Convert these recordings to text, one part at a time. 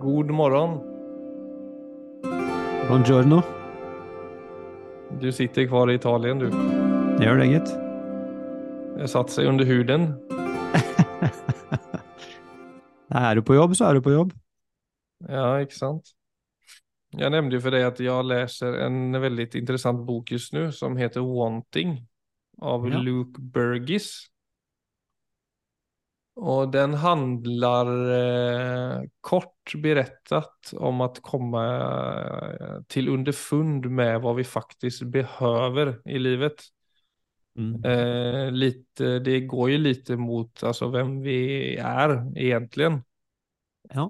God morgon. Buongiorno. Du sitter kvar i Italien du. Det gjør det, gitt. Det satte seg under huden. Er du på jobb, så er du på jobb. Ja, ikke sant? Jeg nevnte jo for deg at jeg leser en veldig interessant bok just nå som heter Wanting av Ja. Luke Burgess. Og den handler eh, kort berettet om å komme eh, til underfund med hva vi faktisk behøver i livet. Mm. Eh, lite, det går jo litt mot altså, hvem vi er, egentlig. Ja.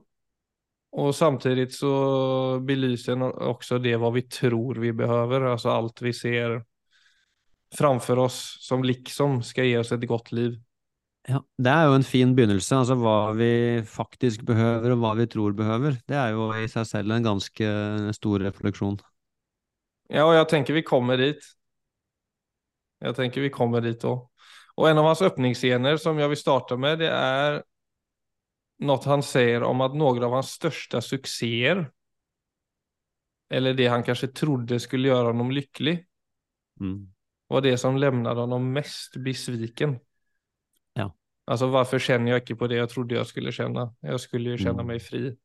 Og samtidig så belyser også det hva vi tror vi behøver, altså alt vi ser framfor oss som liksom skal gi oss et godt liv. Ja. Det er jo en fin begynnelse. Altså hva vi faktisk behøver, og hva vi tror behøver. Det er jo i seg selv en ganske stor refleksjon. Ja, og jeg tenker vi kommer dit. Jeg tenker vi kommer dit òg. Og en av hans åpningsscener som jeg vil starte med, det er noe han sier om at noen av hans største suksesser, eller det han kanskje trodde skulle gjøre ham lykkelig, Mm. var det som lämnade ham mest besviken. Ja. Alltså varför känner jag inte på det jag trodde jag skulle känna? Jag skulle ju känna Mm. mig fri.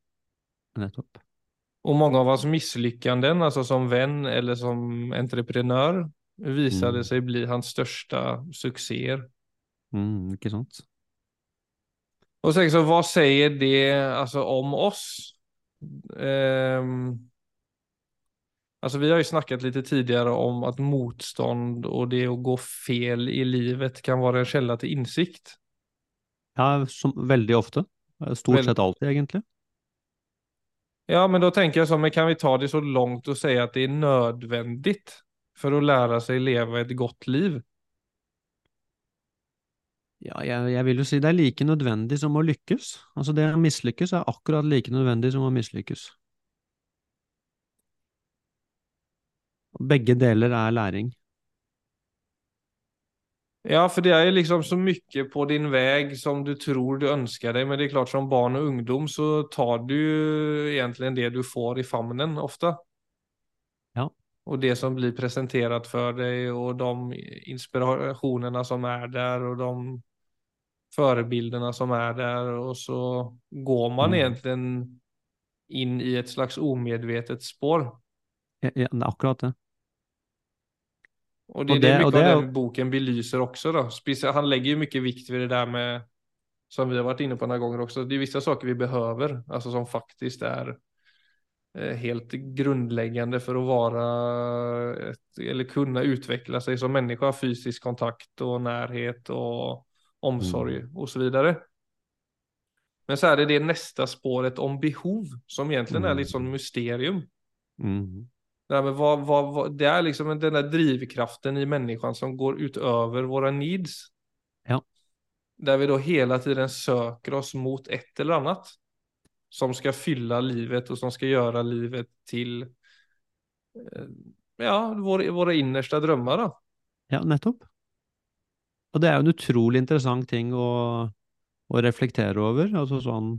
Nettopp. Och många av hans misslyckanden, alltså som vän eller som entreprenör, visade Mm. sig bli hans största succéer. Mm, ikke sant? Och sen så vad säger det alltså om oss? Um, alltså vi har ju snackat lite tidigare om att motstånd och det att gå fel i livet kan vara en källa till insikt. Ja, som veldig ofte. Stort Vel- sett alltid, egentlig. Ja, men da tenker jeg sånn, men kan vi ta det så långt og si at det er nødvendig for å lære seg leve et godt liv? Ja, jeg, jeg vil jo si det er like nødvendig som å lykkes. Altså det å mislykkes er akkurat like nødvendig som å mislykkes. Begge deler er læring. Ja, for det er liksom så mye på din vei som du tror du ønsker deg, men det er klart som barn og ungdom så tar du egentlig det du får i famnen ofte. Ja. Og det som blir presentert for deg, og de inspirasjonene som er der, og de forebildene som er der, og så går man Mm. egentlig inn i et slags omedvetet spår. Ja, ja, det er akkurat det. Och det är Och det, det- mycket det av den boken belyser också då. Han lägger ju mycket vikt vid det där med, som vi har varit inne på några gånger också, det är vissa saker vi behöver, alltså som faktiskt är eh, helt grundläggande för att vara, eller kunna utveckla sig som människa, fysisk kontakt och närhet och omsorg och så vidare. Men så är det det nästa spåret om behov, som egentligen är litt lite sån mysterium. Mm. Det, med vad, vad, vad, det är liksom den där drivkraften i människan som går utöver våra needs. Ja. Där vi då hela tiden söker oss mot ett eller annat. Som ska fylla livet och som ska göra livet till eh, ja, våre, våre innerste drømmer. Da. Ja, nettopp. Og det er jo en utrolig interessant ting å, å reflektere over, altså sånn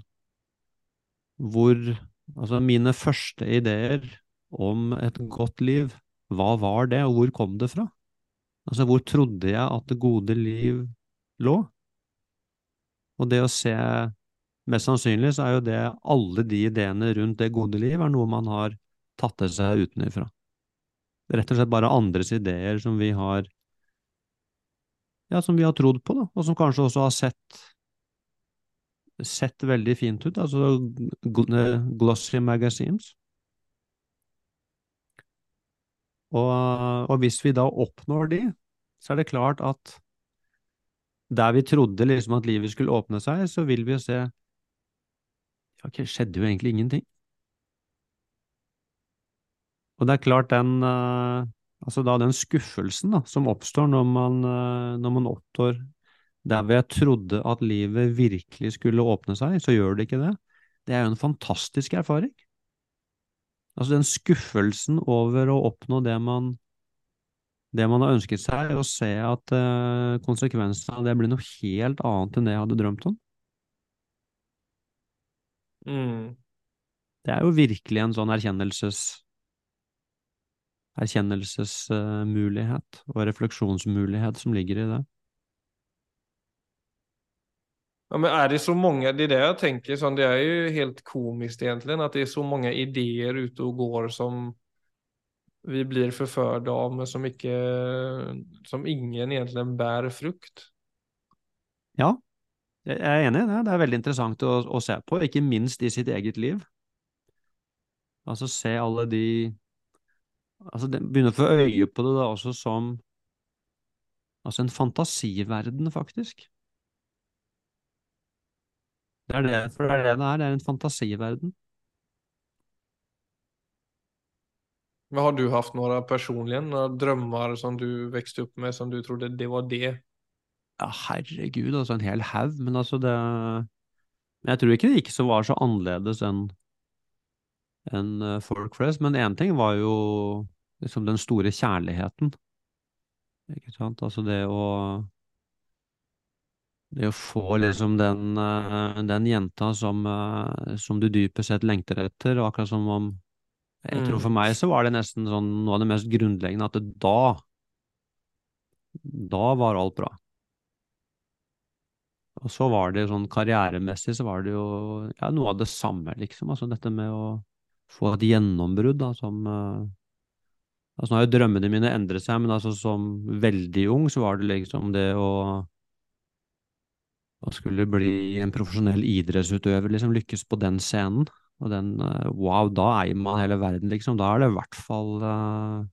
hvor Altså mine første ideer om et godt liv, hva var det, og hvor kom det fra? Altså hvor trodde jeg at det gode liv lå? Og det å se Mest sannsynlig så er jo det alle de ideene rundt det gode liv er noe man har tatt til seg utenfra. Rett og slett bare andres ideer som vi har ja, som vi har trodd på, da, og som kanskje også har sett sett veldig fint ut, altså glossy magazines. Og, og hvis vi da oppnår de, så er det klart at der vi trodde liksom at livet skulle åpne seg, så vil vi jo se ja, okay, skjedde jo egentlig ingenting. Og det er klart den, eh, altså da den skuffelsen da, som oppstår når man, eh, når man opptår der hvor jeg trodde at livet virkelig skulle åpne seg, så gjør det ikke det. Det er jo en fantastisk erfaring. Altså den skuffelsen over å oppnå det man, det man har ønsket seg, og se at uh, konsekvensen av det blir noe helt annet enn det jeg hadde drømt om. Mm. Det er jo virkelig en sånn erkjennelses erkjennelsesmulighet og refleksjonsmulighet som ligger i det. Ja, men er det så mange, det er det jeg tenker, sånn, det er jo helt komisk egentlig, at det er så mange ideer ute og går som vi blir forført av, men som ikke, som ingen egentlig bærer frukt. Ja, jeg er enig i det. Det er veldig interessant å, å se på, ikke minst i sitt eget liv. Altså se alle de Altså begynne å få øye på det da også som altså en fantasiverden, faktisk. Det er det, for det er det det er, det er en fantasiverden. Men har du hatt noen personlige noen drømmer som du vokste opp med, som du trodde det var det? Ja, herregud, altså en hel haug, men altså det Men jeg tror ikke det gikk så var så annerledes enn enn eh, folk flest, men én ting var jo liksom den store kjærligheten. Ikke sant? Altså det å det å få liksom den, eh, den jenta som, eh, som, du dypest sett lengter etter, og akkurat som om Jeg tror for mm. meg så var det nesten sånn noe av det mest grunnleggende, at det da Da var alt bra. Og så var det sånn karrieremessig så var det jo ja, noe av det samme, liksom. Altså dette med å få et gjennombrudd, da, som uh, Altså nå har jo drømmene mine endret seg, men altså som veldig ung så var det liksom det å å skulle bli en profesjonell idrettsutøver, liksom lykkes på den scenen. Og den uh, Wow, da eier man hele verden, liksom. Da er det i hvert fall uh,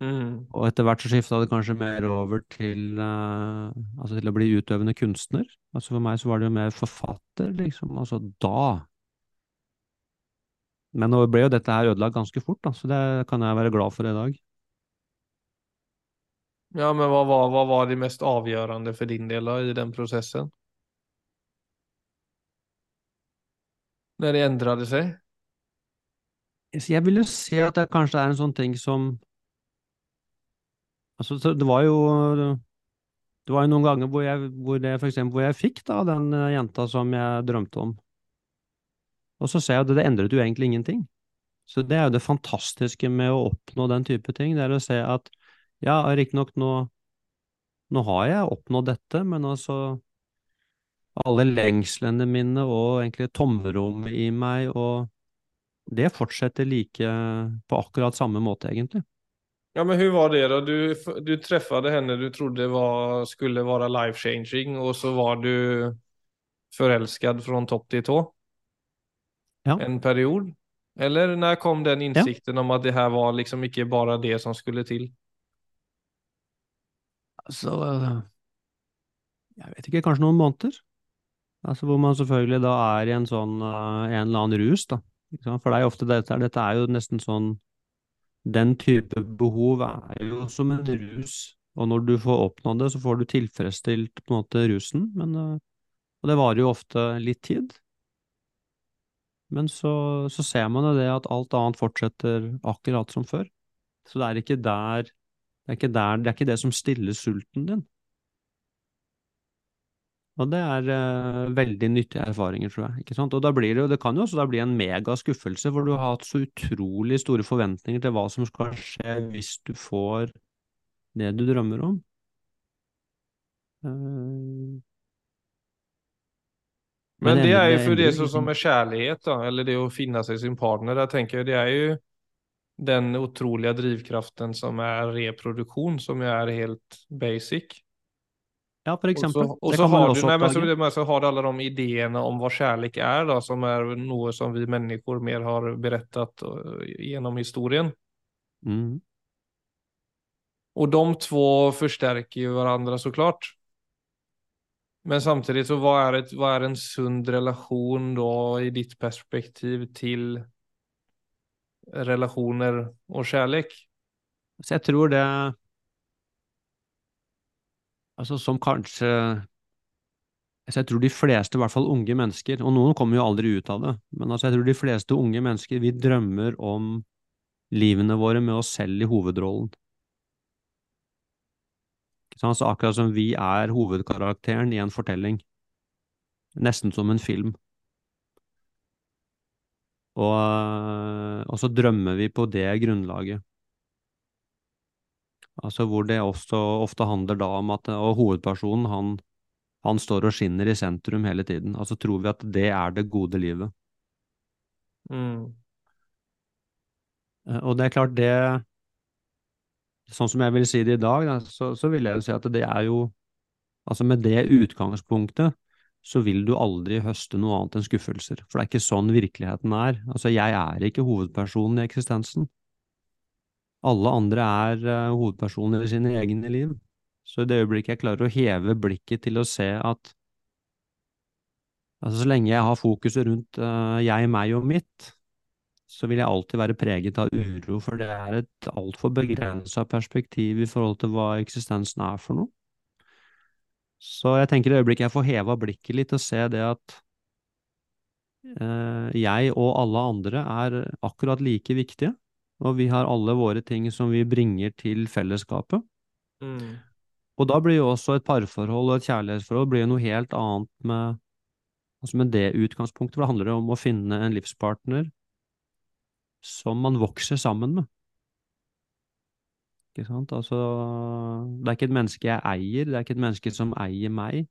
mm. Og etter hvert så skifta det kanskje mer over til uh, Altså til å bli utøvende kunstner. Altså for meg så var det jo mer forfatter, liksom. Altså da Men nå ble jo dette her ødelagt ganske fort, da, så det kan jeg være glad for i dag. Ja, men hva, hva, hva var det mest avgjørende for din del da, i den prosessen? Når det endret seg? Jeg vil jo si at det kanskje er en sånn ting som Altså, det var jo Det var jo noen ganger hvor jeg, hvor det, for eksempel, hvor jeg fikk da den eh, jenta som jeg drømte om. Og så ser jeg at det endret jo egentlig ingenting. Så det er jo det fantastiske med å oppnå den type ting. Det er å se at ja, riktignok nå, nå har jeg oppnådd dette, men altså alle lengslene mine og egentlig tomrommet i meg, og det fortsetter like på akkurat samme måte, egentlig. Ja, men hvordan var det da? Du, du treffet henne du trodde var, skulle være life changing og så var du forelsket fra topp til tå? Ja. En period? Eller når kom den innsikten ja. om at det her var liksom ikke bare det som skulle til? Altså Jeg vet ikke, kanskje noen måneder? Altså hvor man selvfølgelig da er i en sånn uh, en eller annen rus, da. For det er jo ofte dette, dette er jo nesten sånn Den type behov er jo som en rus, og når du får oppnådd det, så får du tilfredsstilt på en måte rusen, men uh, Og det varer jo ofte litt tid. Men så, så ser man jo det at alt annet fortsetter akkurat som før. Så det er ikke der det er ikke, der, det er ikke det som stiller sulten din. Og det er uh, veldig nyttige erfaringer, tror jeg. ikke sant? Og da blir det, det kan jo også da bli en megaskuffelse, for du har hatt så utrolig store forventninger til hva som skal skje hvis du får det du drømmer om. Uh, men det er jo for det som, som er kjærlighet, da, eller det å finne seg sin partner. Jeg tenker Det er jo den utrolige drivkraften som er reproduksjon, som er helt basic. Ja, for eksempel. Og så, har, du, har alle de ideene om hva kjærlighet er, da, som er noe som vi mennesker mer har berettet uh, gjennom historien. Mm. Og de to forsterker jo hverandre, så klart. Men samtidig, så hva er, et, hva er en sunn relasjon da, i ditt perspektiv, til relasjoner og kjærlighet? Så jeg tror det altså som kanskje altså Jeg tror de fleste, i hvert fall unge mennesker, og noen kommer jo aldri ut av det, men altså jeg tror de fleste unge mennesker, vi drømmer om livene våre med oss selv i hovedrollen. Altså akkurat som vi er hovedkarakteren i en fortelling. Nesten som en film. Og, og så drømmer vi på det grunnlaget. Altså hvor det også ofte handler da om at og hovedpersonen, han, han står og skinner i sentrum hele tiden. Altså tror vi at det er det gode livet. Mm. Eh, og det er klart, det Sånn som jeg vil si det i dag, da, så, så vil jeg jo si at det er jo Altså med det utgangspunktet så vil du aldri høste noe annet enn skuffelser, for det er ikke sånn virkeligheten er. Altså, jeg er ikke hovedpersonen i eksistensen. Alle andre er uh, hovedpersoner i sine egne liv. Så i det øyeblikket jeg klarer å heve blikket til å se at altså, så lenge jeg har fokuset rundt uh, jeg, meg og mitt, så vil jeg alltid være preget av uro, for det er et altfor begrensa perspektiv i forhold til hva eksistensen er for noe. Så jeg tenker i øyeblikket jeg får heva blikket litt og se det at eh, jeg og alle andre er akkurat like viktige, og vi har alle våre ting som vi bringer til fellesskapet. Mm. Og da blir jo også et parforhold og et kjærlighetsforhold blir jo noe helt annet med, altså med det utgangspunktet, for det handler om å finne en livspartner som man vokser sammen med. Ikke sant? Altså, det er ikke et menneske jeg eier, det er ikke et menneske som eier meg.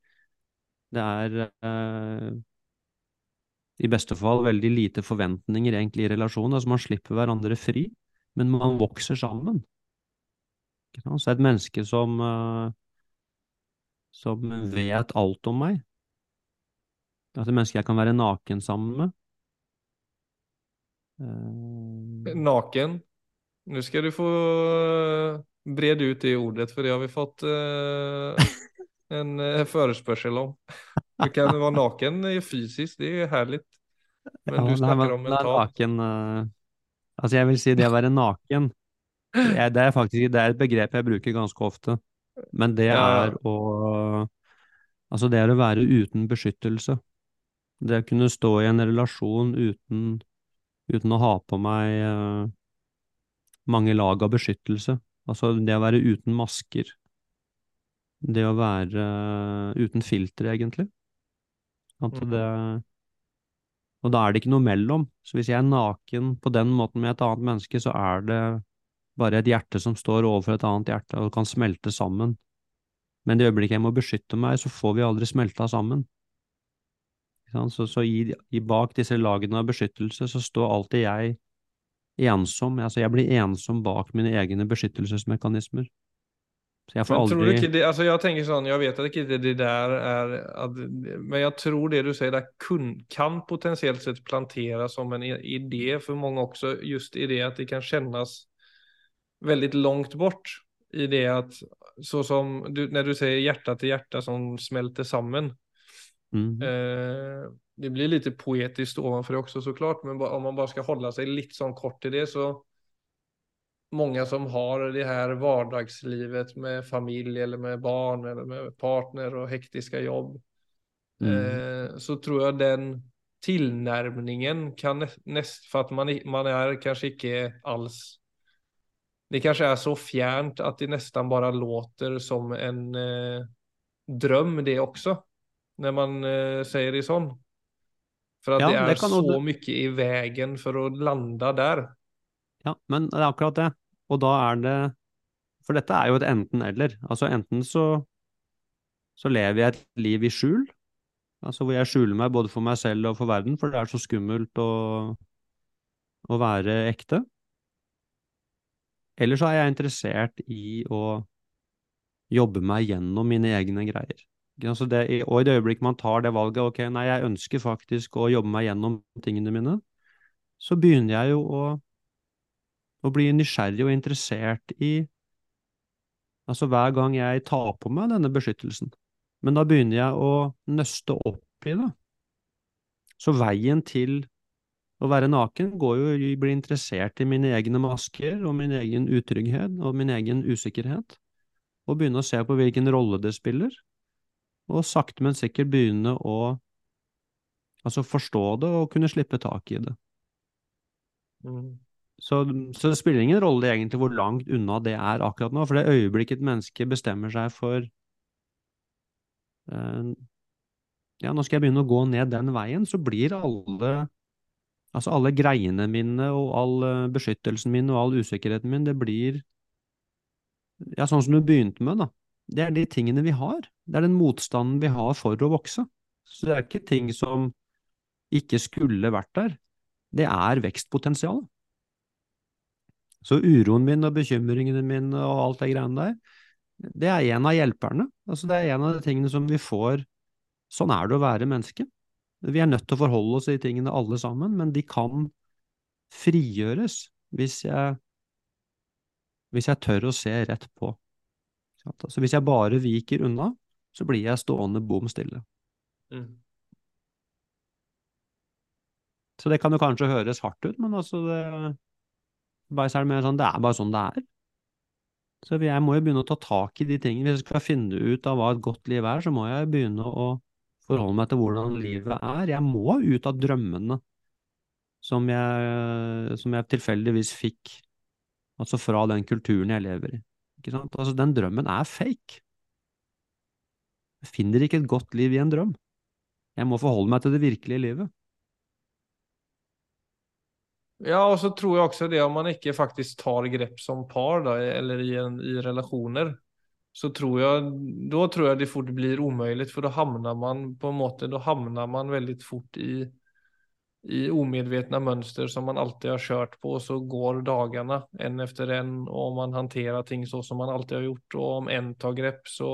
Det er eh, i beste fall veldig lite forventninger egentlig i relasjonen. Altså, man slipper hverandre fri, men man vokser sammen. Så et menneske som, eh, som vet alt om meg. Det er et menneske jeg kan være naken sammen med. Eh, naken? Nå skal du få brede ut det ordet, for det har vi fått eh, en forespørsel om. Du kan vara naken fysiskt, det er härligt. Men ja, du snakker om mentalt. Naken, uh, altså jeg vil si det å være naken, det er, det faktisk det er et begrep jeg bruker ganske ofte. Men det ja. er å Altså det er å være uten beskyttelse. Det å kunne stå i en relasjon uten, uten å ha på meg uh, mange lag av beskyttelse. Altså det å være uten masker. Det å være uh, uten filter, egentlig. At mm. det Og da er det ikke noe mellom. Så hvis jeg er naken på den måten med et annet menneske, så er det bare et hjerte som står overfor et annet hjerte og kan smelte sammen. Men i det øyeblikket jeg må beskytte meg, så får vi aldri smelta sammen. Så, så i, i, bak disse lagene av beskyttelse så står alltid jeg ensom. Altså, jeg blir ensom bak mine egne beskyttelsesmekanismer. Så jeg får aldri tror det, altså Jeg tenker sånn, jeg vet at ikke det, det der er at, Men jeg tror det du sier der kun, kan potensielt sett planteres som en idé for mange også, just i det at det kan kjennes veldig langt bort. I det at så som du, Når du sier hjerte til hjerte som smelter sammen. Mm. Eh, det blir litt poetisk ovanför det också såklart, men om man bare skal holde seg litt sånn kort til det så många som har det här vardagslivet med familj eller med barn eller med partner och hektiska jobb mm. eh, så tror jeg den tilnærmingen kan nest, For at man, man er kanskje ikke alls det kanskje er så fjernt at det nesten bare låter som en eh, drøm, det også, når man eh, sier det sånn. For at ja, det er det så også... mye i veien for å lande der. Ja, men det er akkurat det. Og da er det For dette er jo et enten-eller. Altså enten så, så lever jeg et liv i skjul, altså hvor jeg skjuler meg både for meg selv og for verden, for det er så skummelt å, å være ekte. Eller så er jeg interessert i å jobbe meg gjennom mine egne greier. Altså det, og i det øyeblikk man tar det valget, ok, nei, jeg ønsker faktisk å jobbe meg gjennom tingene mine, så begynner jeg jo å, å bli nysgjerrig og interessert i Altså hver gang jeg tar på meg denne beskyttelsen. Men da begynner jeg å nøste opp i det. Så veien til å være naken går jo i å bli interessert i mine egne masker og min egen utrygghet og min egen usikkerhet, og begynne å se på hvilken rolle det spiller, og sakte, men sikkert begynne å altså forstå det og kunne slippe tak i det. Mm. Så, så, det spiller ingen rolle egentlig hvor langt unna det er akkurat nå, for det øyeblikket et menneske bestemmer seg for uh, ja, nå skal jeg begynne å gå ned den veien, så blir alle Altså alle greiene mine og all eh, beskyttelsen min og all usikkerheten min, det blir ja, sånn som du begynte med, da. Det er de tingene vi har. Det er den motstanden vi har for å vokse. Så det er ikke ting som ikke skulle vært der. Det er vekstpotensial. Så uroen min og bekymringene mine og alt det greiene der, det er en av hjelperne. Altså det er en av de tingene som vi får Sånn er det å være menneske. Vi er nødt til å forholde oss til de tingene alle sammen, men de kan frigjøres hvis jeg, hvis jeg tør å se rett på. Altså hvis jeg bare viker unna, så blir jeg stående bom stille. Mm. Så det kan jo kanskje høres hardt ut, men altså det, bare er det, sånn, det er bare sånn det er. Så jeg må jo begynne å ta tak i de tingene. Hvis jeg skal finne ut av hva et godt liv er, så må jeg begynne å forholde meg til hvordan livet er. Jeg må ut av drømmene som jeg, som jeg tilfeldigvis fikk, altså fra den kulturen jeg lever i. Ikke sant? Altså, den drømmen er fake. Jeg finner ikke et godt liv i en drøm. Jeg må forholde meg til det virkelige livet. Ja, og så tror jeg også det om man ikke faktisk tar grep som par, da, eller i, en, i relasjoner, så tror jeg, da tror jeg det fort blir umulig, for da havner man på en måte, da havner man veldig fort i, i omedvetne mønster som man alltid har kjørt på, og så går dagene en etter en, og man håndterer ting så som man alltid har gjort, og om en tar grep, så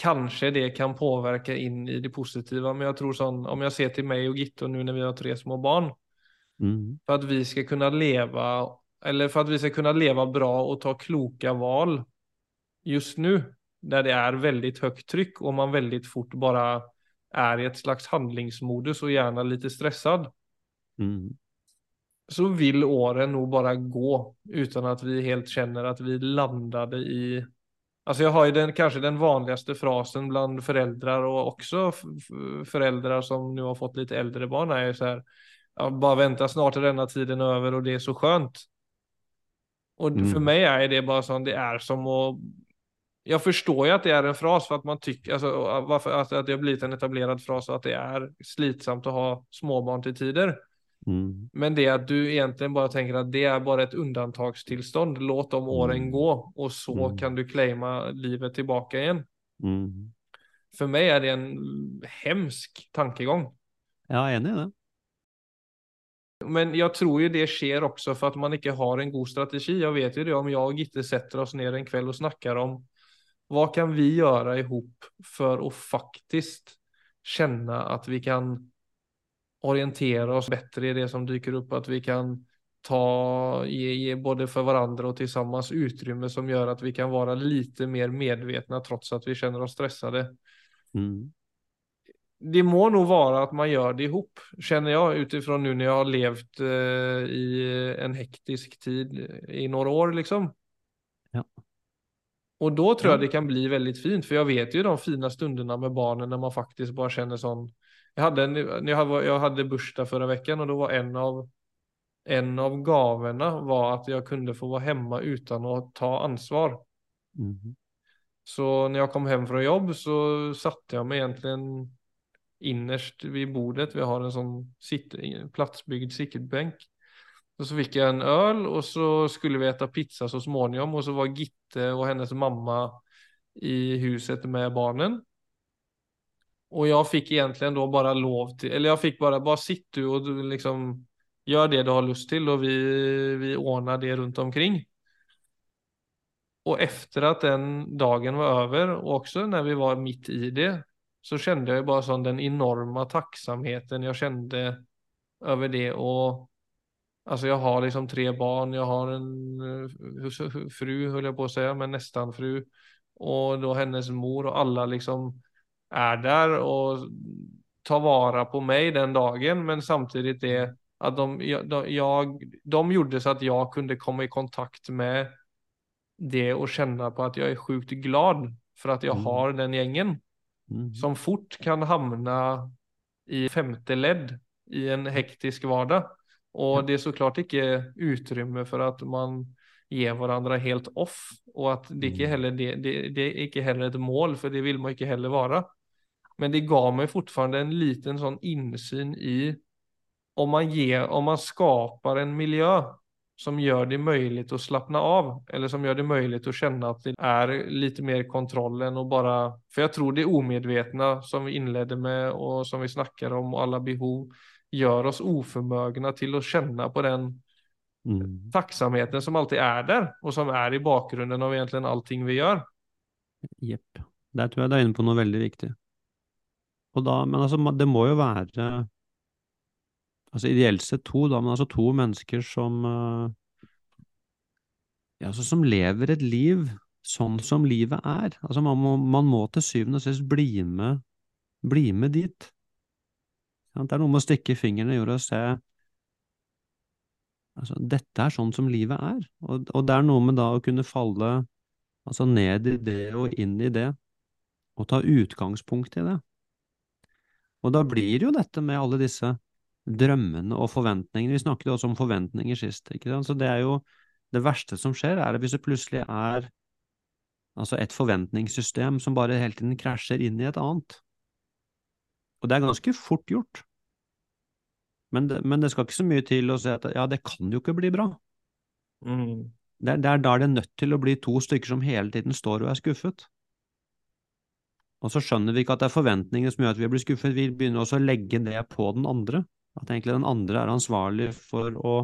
kanskje det kan påvirke inn i det positive, men jeg tror sånn, om jeg ser til meg og Gitte, og nå når vi har tre små barn, mm. for at vi skal kunne leve, eller for at vi skal kunne leve bra og ta kloka val just nu, när det är väldigt högt tryck och man väldigt fort bara är i ett slags handlingsmodus och gärna lite stressad. Mm. Så vill åren nog bara gå utan att vi helt känner att vi landade i Alltså jag har ju den, kanske den vanligaste frasen bland föräldrar och också föräldrar som nu har fått lite äldre barn är ju så här, ja, bara vänta snart är denna tiden över och det är så skönt. Och mm. för mig är det bara som det är som att jag förstår ju att det är en fras för att man tycker, alltså, varför, alltså, att det har blivit en etablerad fras och att det är slitsamt att ha småbarn till tider. Mm. Men det att du egentligen bara tänker att det är bara ett undantagstillstånd, låt de åren mm. gå och så mm. kan du claima livet tillbaka igen. Mm. För mig är det en hemsk tankegång. Ja, jag är enig i det. Men jeg tror jo det skjer også for at man ikke har en god strategi. Jeg vet jo det om jeg og Gitte setter oss ned en kveld og snakker om hva kan vi gjøre ihop for å faktisk kjenne at vi kan orientere oss bedre i det som dyker opp, at vi kan ta, ge, ge både hverandre og sammen utrymme som gjør at vi kan være litt mer medvetne trots at vi kjenner oss stressade. Mm. Det må nog være at man gjør det ihop, kjenner jeg, utifrån nu når jeg har levt eh, i en hektisk tid i noen år, liksom. Ja. Och då tror jag det kan bli väldigt fint, för jag vet ju de fina stunderna med barnen när man faktiskt bara känner sån. Jag hade, en, jag hade, jag hade bursdag förra veckan och då var en av, en av gaverna var att jag kunde få vara hemma utan att ta ansvar. Mm. Så när jag kom hem från jobb så satte jag mig egentligen innerst vid bordet. Vi har en sånn platsbygd platsbyggd Og så fikk jeg en øl, og så skulle vi spise pizza så småningom Og så var Gitte og hennes mamma i huset med barnen. Og jeg fikk egentlig da bare lov til eller jeg fikk bare Bare sitt du og liksom gör det du har lust til, og vi, vi ordner det rundt omkring. Og etter at den dagen var over, og også når vi var mitt i det så kände jag bara sån den enorma tacksamheten jag kände över det och Alltså jag har liksom tre barn, jag har en uh, fru höll jag på att säga, men nästan fru. Och då hennes mor och alla liksom är där och tar vara på mig den dagen. Men samtidigt det att de, jag, jag, de gjorde så att jag kunde komma i kontakt med det och känna på att jag är sjukt glad för att jag mm. har den gängen. Mm. Som fort kan hamna i femte ledd i en hektisk vardag. Og det er så klart ikke utrymme for at man gir hverandre helt off, og at det ikke mm. heller det, det, det er ikke heller et mål, for det vil man ikke heller være. Men det ga meg fortfarande en liten sånn innsyn i om man, ger, om man skapar en miljö som gör det möjligt att slappna av eller som gör det möjligt att känna att det är lite mer kontroll än att bara, för jag tror det omedvetna som vi inledde med och som vi snackar om och alla behov gör oss oförmögna till att känna på den mm. tacksamheten som alltid är där och som är i bakgrunden av egentligen allting vi gör. Jepp. Der tror jeg du er inne på noe veldig viktig. Og da, men altså, det må jo være altså ideelt sett to, da, men altså to mennesker som uh, ja, altså som lever et liv sånn som livet er. Altså man må, man må til syvende og sist bli med, bli med dit. Det er noe med å stikke fingeren i jorda og se altså, dette er sånn som livet er, og, og, det er noe med da å kunne falle altså ned i det og inn i det, og ta utgangspunkt i det. Og da blir jo dette med alle disse drømmene og forventningene, vi snakket jo også om forventninger sist, ikke sant, så det er jo det verste som skjer, er hvis det plutselig er altså et forventningssystem som bare hele tiden krasjer inn i et annet. Og det er ganske fort gjort. Men det, men det skal ikke så mye til å si at ja, det kan jo ikke bli bra. Mm. Det, det, er da det er nødt til å bli to stykker som hele tiden står og er skuffet. Og så skjønner vi ikke at det er forventninger som gjør at vi blir skuffet, vi begynner også å legge det på den andre. At egentlig den andre er ansvarlig for å,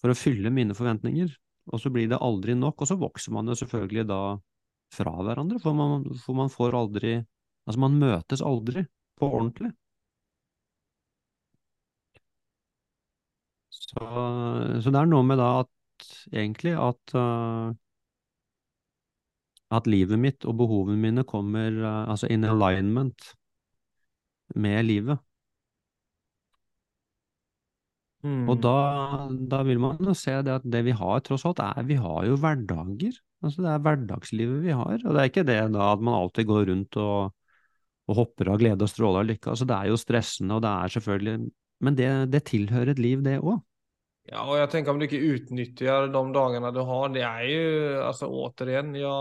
for å fylle mine forventninger. Og så blir det aldri nok, og så vokser man jo selvfølgelig da fra hverandre, for man, for man får aldri Altså, man møtes aldri på ordentlig. Så, så, det er noe med da at egentlig at uh, at livet mitt og behovene mine kommer uh, altså in alignment med livet. Mm. Og da, da, vil man se det at det vi har, tross alt, er Vi har jo hverdager. Altså det er hverdagslivet vi har. Og det er ikke det da at man alltid går rundt og, og hopper av glede og stråler av lykke. Altså det er jo stressende, og det er selvfølgelig Men det, det tilhører et liv, det òg. Ja, og jeg tenker om du ikke utnytter de dagene du har, det er jo altså återigen, ja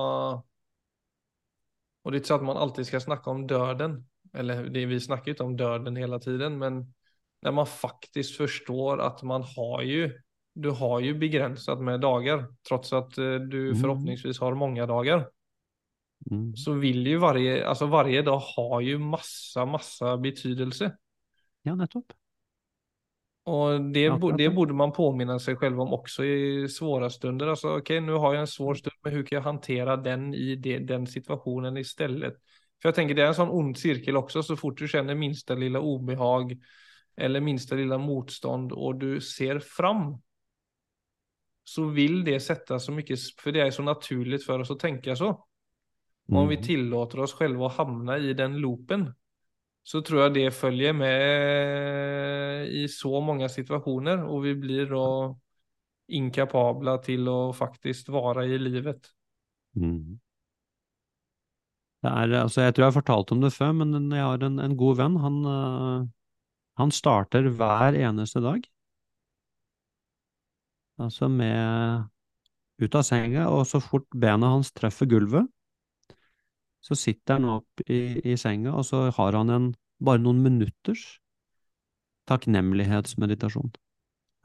Og det er ikke sånn at man alltid skal snakke om døden, eller det, vi snakker ikke om døden hele tiden, men när man faktiskt förstår att man har ju, du har ju begränsat med dagar, trots att eh, du mm. förhoppningsvis har många dagar. Mm. Så vill ju varje, alltså varje dag har ju massa, massa betydelse. Ja, nettopp. Och det, det borde man påminna sig själv om också i svåra stunder. Alltså, okej, okay, nu har jag en svår stund, men hur kan jag hantera den i det, den situationen istället? För jag tänker det är en sån ond cirkel också, så fort du känner minsta lilla obehag, eller minsta lilla motstånd och du ser fram så vil det sette så mye For det er så naturlig for oss å tenke så. Og Om vi tillater oss selv å havne i den loopen så tror jeg det følger med i så mange situasjoner, og vi blir da inkapable til å faktisk være i livet. Mm. Det er, altså, jeg tror jeg har fortalt om det før, men jeg har en, en god venn. Han, uh, han starter hver eneste dag, altså med ut av senga, og så fort bena hans treffer gulvet, så sitter han opp i, i senga, og så har han en bare noen minutters takknemlighetsmeditasjon.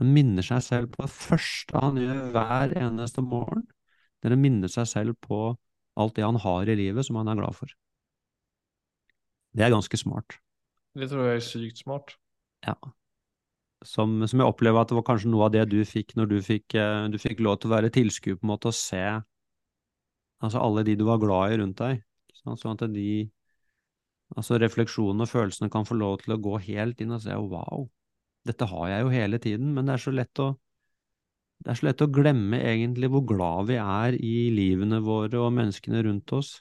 Han minner seg selv på det første han gjør hver eneste morgen. Dere minner seg selv på alt det han har i livet som han er glad for. Det er ganske smart. Det tror jeg er sykt smart. Ja. Som, som, jeg opplever at det var kanskje noe av det du fikk når du fikk, eh, du fikk lov til å være tilskuer, på en måte, og se altså alle de du var glad i rundt deg. Sånn at de altså refleksjonene og følelsene kan få lov til å gå helt inn og se wow, dette har jeg jo hele tiden, men det er så lett å det er så lett å glemme egentlig hvor glad vi er i livene våre og menneskene rundt oss.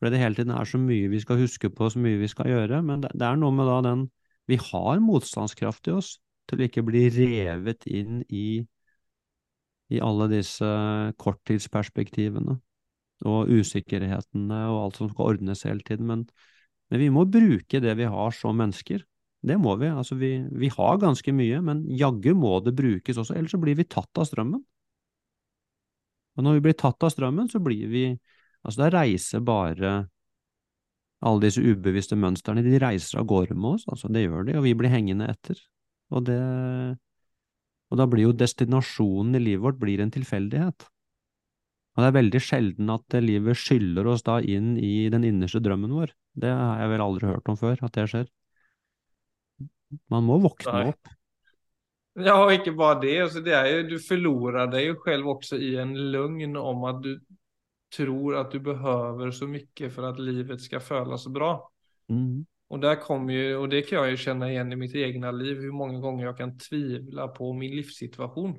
Fordi det hele tiden er så mye vi skal huske på, så mye vi skal gjøre. Men det, det er noe med da den Vi har motstandskraft i oss til å ikke bli revet inn i, i alle disse korttidsperspektivene og usikkerhetene og alt som skal ordnes hele tiden. Men, men vi må bruke det vi har som mennesker. Det må vi. Altså, vi, vi har ganske mye, men jaggu må det brukes også, ellers så blir vi tatt av strømmen. Og når vi blir tatt av strømmen, så blir vi Altså, da reiser bare alle disse ubevisste mønstrene, de reiser av gårde med oss, altså det gjør de, og vi blir hengende etter. Og det Og da blir jo destinasjonen i livet vårt blir en tilfeldighet. Og det er veldig sjelden at livet skyller oss da inn i den innerste drømmen vår. Det har jeg vel aldri hørt om før, at det skjer. Man må våkne Nei. opp. Ja, og ikke bare det. Altså, det jo, du forlorer deg jo selv også i en løgn om at du tror at du behøver så mye for at livet skal føles bra. Mm. Och där kommer ju, och det kan jag ju känna igen i mitt egna liv, hur många gånger jag kan tvivla på min livssituation.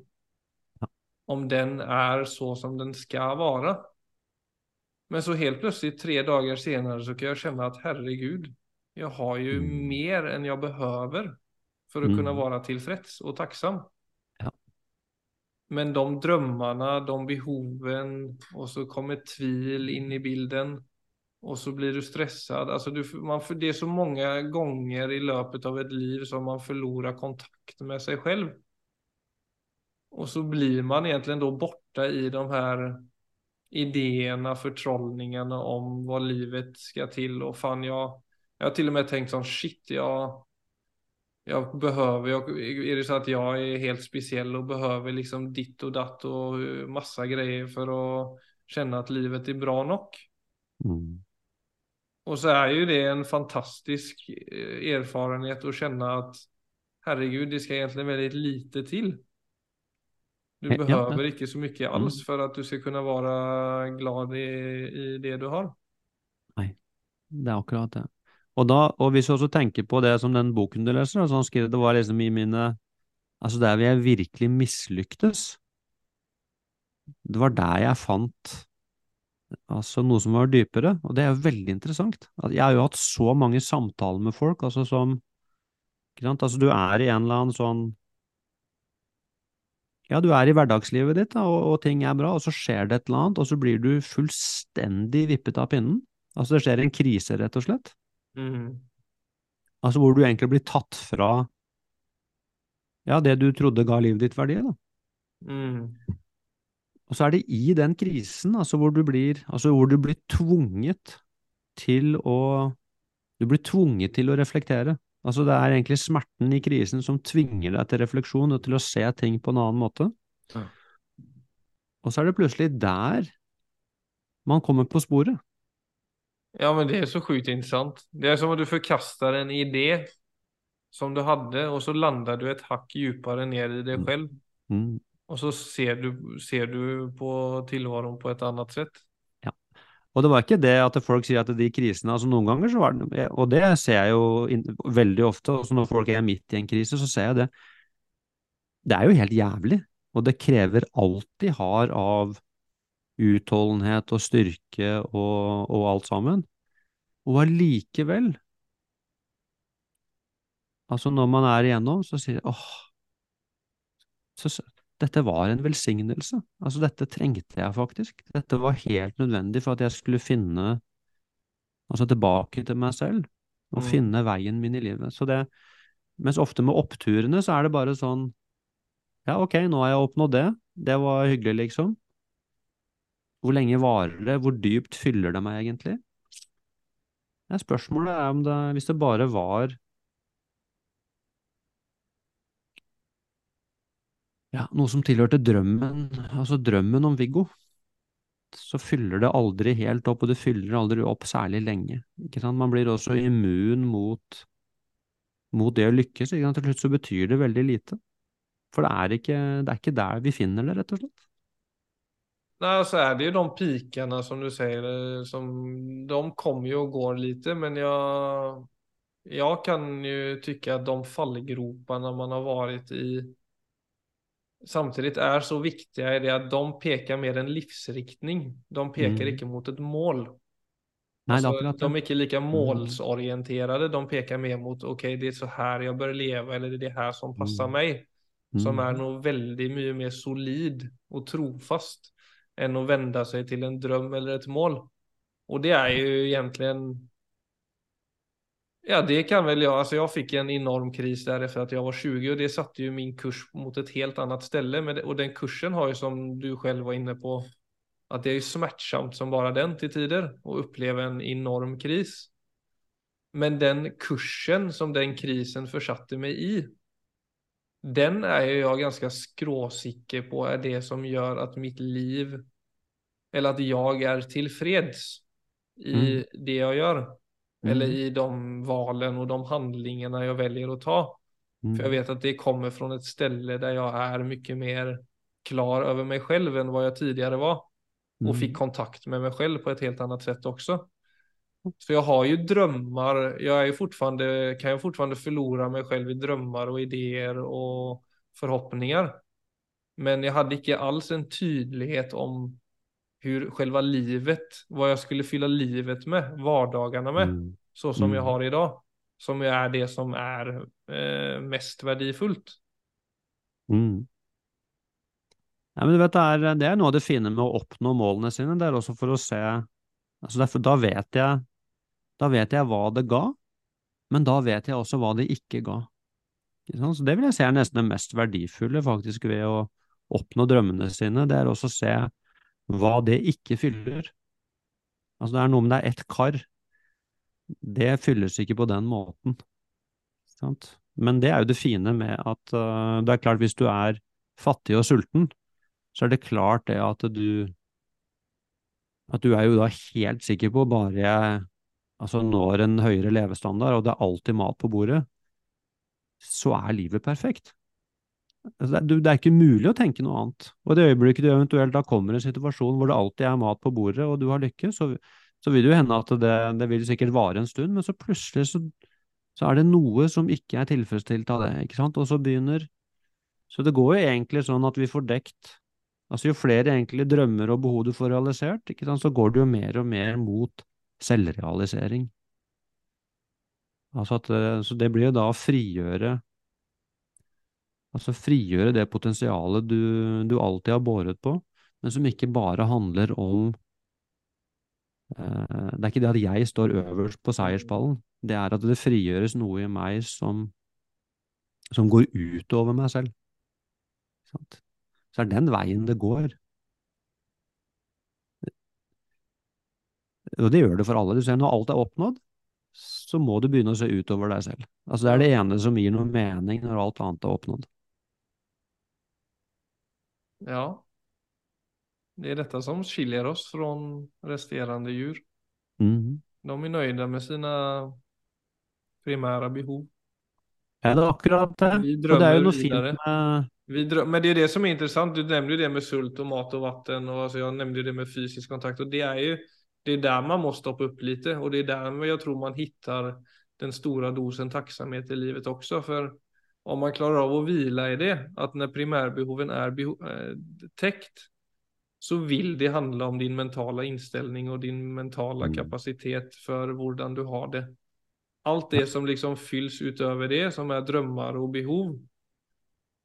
Ja. Om den är så som den ska vara. Men så helt plötsligt tre dagar senare så kan jag känna att herregud, jag har ju Mm. mer än jag behöver för att Mm. kunna vara tillfreds och tacksam. Men de drömmarna, de behoven och så kommer tvil in i bilden. Och så blir du stressad. Alltså du, man, det är så många gånger i löpet av ett liv som man förlorar kontakt med sig själv. Och så blir man egentligen då borta i de här idéerna, förtrollningarna om vad livet ska till. Och fan, jag, jag har till och med tänkt som shit, jag, jag behöver, jag, är det så att jag är helt speciell och behöver liksom ditt och datt och massa grejer för att känna att livet är bra nog. Mm. Och så är ju det en fantastisk eh, erfarenhet att känna att herregud, det ska egentligen väldigt lite till. Du Ja, ja. inte så mycket Mm. alls för att du ska kunna vara glad i, i det du har. Det er akkurat det. Og, da, og hvis du også tenker på det som den boken du leser, altså han skrev det var liksom i mine Altså der vil jeg virkelig mislyktes, det var der jeg fant altså noe som var dypere, og det er jo veldig interessant. At Jeg har jo hatt så mange samtaler med folk, altså som ikke sant? Altså du er i en eller annen sånn Ja, du er i hverdagslivet ditt, da, og, og ting er bra, og så skjer det et eller annet, og så blir du fullstendig vippet av pinnen. Altså det skjer en krise, rett og slett. Mm. Altså hvor du egentlig blir tatt fra ja, det du trodde ga livet ditt verdi, da. Mm. Og så er det i den krisen, altså hvor du blir, altså hvor du blir tvunget til å Du blir tvunget til å reflektere. Altså det er egentlig smerten i krisen som tvinger deg til refleksjon og til å se ting på en annen måte. Ja. Og så er det plutselig der man kommer på sporet. Ja, men det är så sjukt intressant. Det är som om du förkastar en idé som du hadde, og så lander du et hakk dypere ned i deg selv. själv. Mm. Og så ser du, ser du på tilværelsen på et annet sett. Ja. Og det var ikke det at folk sier at de krisene altså Noen ganger så var det Og det ser jeg jo veldig ofte, også når folk er midt i en krise, så ser jeg det. Det er jo helt jævlig, og det krever alt de har av utholdenhet og styrke og, og alt sammen. Og allikevel, altså når man er igjennom, så sier jeg åh, så, dette var en velsignelse. Altså, dette trengte jeg faktisk. Dette var helt nødvendig for at jeg skulle finne altså tilbake til meg selv, og Mm. finne veien min i livet. Så det, mens ofte med oppturene så er det bare sånn, ja, ok, nå har jeg oppnådd det. Det var hyggelig, liksom. Hvor lenge varer det? Hvor dypt fyller det meg egentlig? Ja, spørsmålet er om det, hvis det bare var ja, noe som tilhørte drømmen, altså drømmen om Viggo, så fyller det aldri helt opp, og det fyller aldri opp særlig lenge. Ikke sant? Man blir også immun mot, mot det å lykkes. Ikke sant? Til slutt så betyr det veldig lite. For det er ikke, det er ikke der vi finner det, rett og slett. Nej, så är det ju de pikarna som du säger, eh, som, de kommer ju och går lite, men jag, jag kan ju tycka att de fallgroparna man har varit i samtidigt är så viktiga i det att de pekar mer en livsriktning. De pekar Mm. inte mot ett mål. Nei, er akkurat de är det. inte lika målsorienterade, de pekar mer mot okej, det är så här jag bör leva eller det är det här som passar Mm. mig. Som Mm. är nog väldigt mycket mer solid och trofast än att vända sig till en dröm eller ett mål. Och det är ju egentligen Ja, det kan väl jag. Alltså jag fick en enorm kris där efter att jag var 20 och det satte ju min kurs mot ett helt annat ställe. Og den kursen har ju som du själv var inne på att det är ju smärtsamt som bara den till tider och uppleva en enorm kris. Men den kursen som den krisen försatte mig i den är jo jag ganska skråsikker på är det som gör att mitt liv, eller att jag är tillfreds i Mm. det jag gör. Mm. Eller i de valen och de handlingarna jag väljer att ta. Mm. För jag vet att det kommer från ett ställe där jag är mycket mer klar över mig själv än vad jag tidigare var. Och Mm. fick kontakt med mig själv på ett helt annat sätt också. För jag har ju drömmar, jag är ju fortfarande, kan jag fortfarande förlora mig själv i drömmar och idéer och förhoppningar. Men jag hade inte alls en tydlighet om hur själva livet, vad jag skulle fylla livet med, vardagarna med, Mm. så som Mm. jag har idag. Som är det som är eh, mest verdifullt. Mm. Ja, men du vet, det er, det er noe av det fine med å oppnå målene sine. Det er også for å se altså derfor, Da vet jeg Da vet jeg hva det ga, men da vet jeg også hva det ikke ga. Ikke? Så det vil jeg si er nesten det mest verdifulle faktisk ved å oppnå drømmene sine. Det er også å se hva det ikke fyller. Altså det er noe med det er ett kar. Det fylles ikke på den måten. Sant? Men det er jo det fine med at uh, det er klart hvis du er fattig og sulten, så er det klart det at du at du er jo da helt sikker på bare jeg altså når en høyere levestandard, og det er alltid mat på bordet, så er livet perfekt. Altså, det, er- ikke mulig å tenke noe annet. Og i det øyeblikket du eventuelt da kommer i en situasjon hvor det alltid er mat på bordet, og du har lykke, så, så vil det jo hende at det, det vil sikkert vare en stund, men så plutselig så, så er det noe som ikke er tilfredsstilt av det, ikke sant? Og så begynner Så det går jo egentlig sånn at vi får dekt Altså jo flere egentlig drømmer og behov du får realisert, ikke sant, så går det jo mer og mer mot selvrealisering. Altså at, eh, så det blir jo da å frigjøre Altså frigjøre det potensialet du, du alltid har båret på, men som ikke bare handler om eh, Det er ikke det at jeg står øverst på seierspallen, det er at det frigjøres noe i meg som, som går utover meg selv. Sant? Så er den veien det går. Og det gjør det for alle. Du ser når alt er oppnådd, så må du begynne å se utover deg selv. Altså det er det ene som gir noe mening når alt annet er oppnådd. Ja. Det är detta som skiljer oss från resterande djur. Mm. De är nöjda med sina primära behov. Ja, det er akkurat det. Vi Og det er drömmer jo noe vidare. fint med Vi drö- men det är det som är intressant. Du nämnde ju det med sult och mat och vatten och alltså jag nämnde det med fysisk kontakt och det är ju det är där man måste stoppa upp lite och det är där jag tror man hittar den stora dosen tacksamhet i livet också för om man klarar av å hvile i det at når primærbehoven er beho- eh, täckt så vil det handle om din mentala inställning og din mentala Mm. kapacitet for hvordan du har det. Alt det som liksom fylls utover det som er drømmer og behov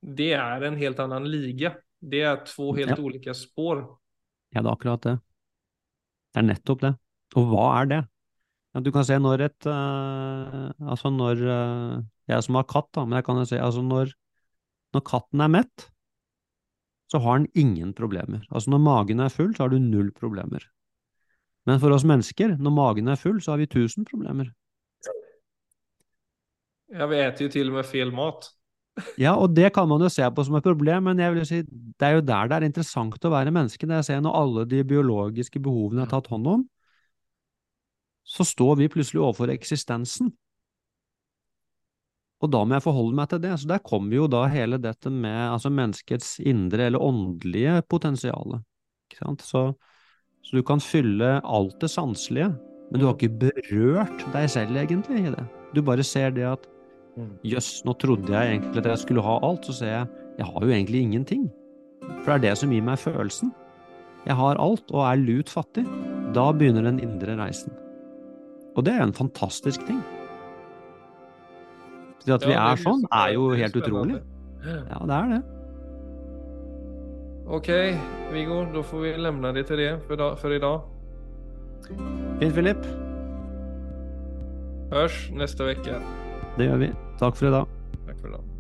det er en helt annen liga. Det er två helt Ja. olika spår. Ja, det er akkurat det. Det er nettopp det. Og hva er det? Ja, du kan se når et uh, Altså når eh, Jeg som har katt, da, men jeg kan jo si altså når, når katten er mett, så har den ingen problemer. Altså når magen er full, så har du null problemer. Men for oss mennesker, når magen er full, så har vi tusen problemer. Ja, vi eter jo til og med fel mat. Ja, og det kan man jo se på som et problem, men jeg vil si, det er jo der det er interessant å være menneske. Det jeg ser når alle de biologiske behovene er tatt hånd om, så står vi plutselig overfor eksistensen. Og da må jeg forholde meg til det. Så der kommer jo da hele dette med altså menneskets indre eller åndelige sant? Så, så du kan fylle alt det sanselige, men du har ikke berørt deg selv egentlig i det. Du bare ser det at Jøss, nå trodde jeg egentlig at jeg skulle ha alt, så ser jeg jeg har jo egentlig ingenting. For det er det som gir meg følelsen. Jeg har alt og er lut fattig. Da begynner den indre reisen. Og det er en fantastisk ting. Så at vi Ja, det er sånn, er jo det helt utrolig. Ja, det er det. OK, Viggo, da får vi lemne det til det for, da, for i dag. Fint, Philip. Hørs neste uke. Det gjør vi. Takk for i dag. Takk for i idag.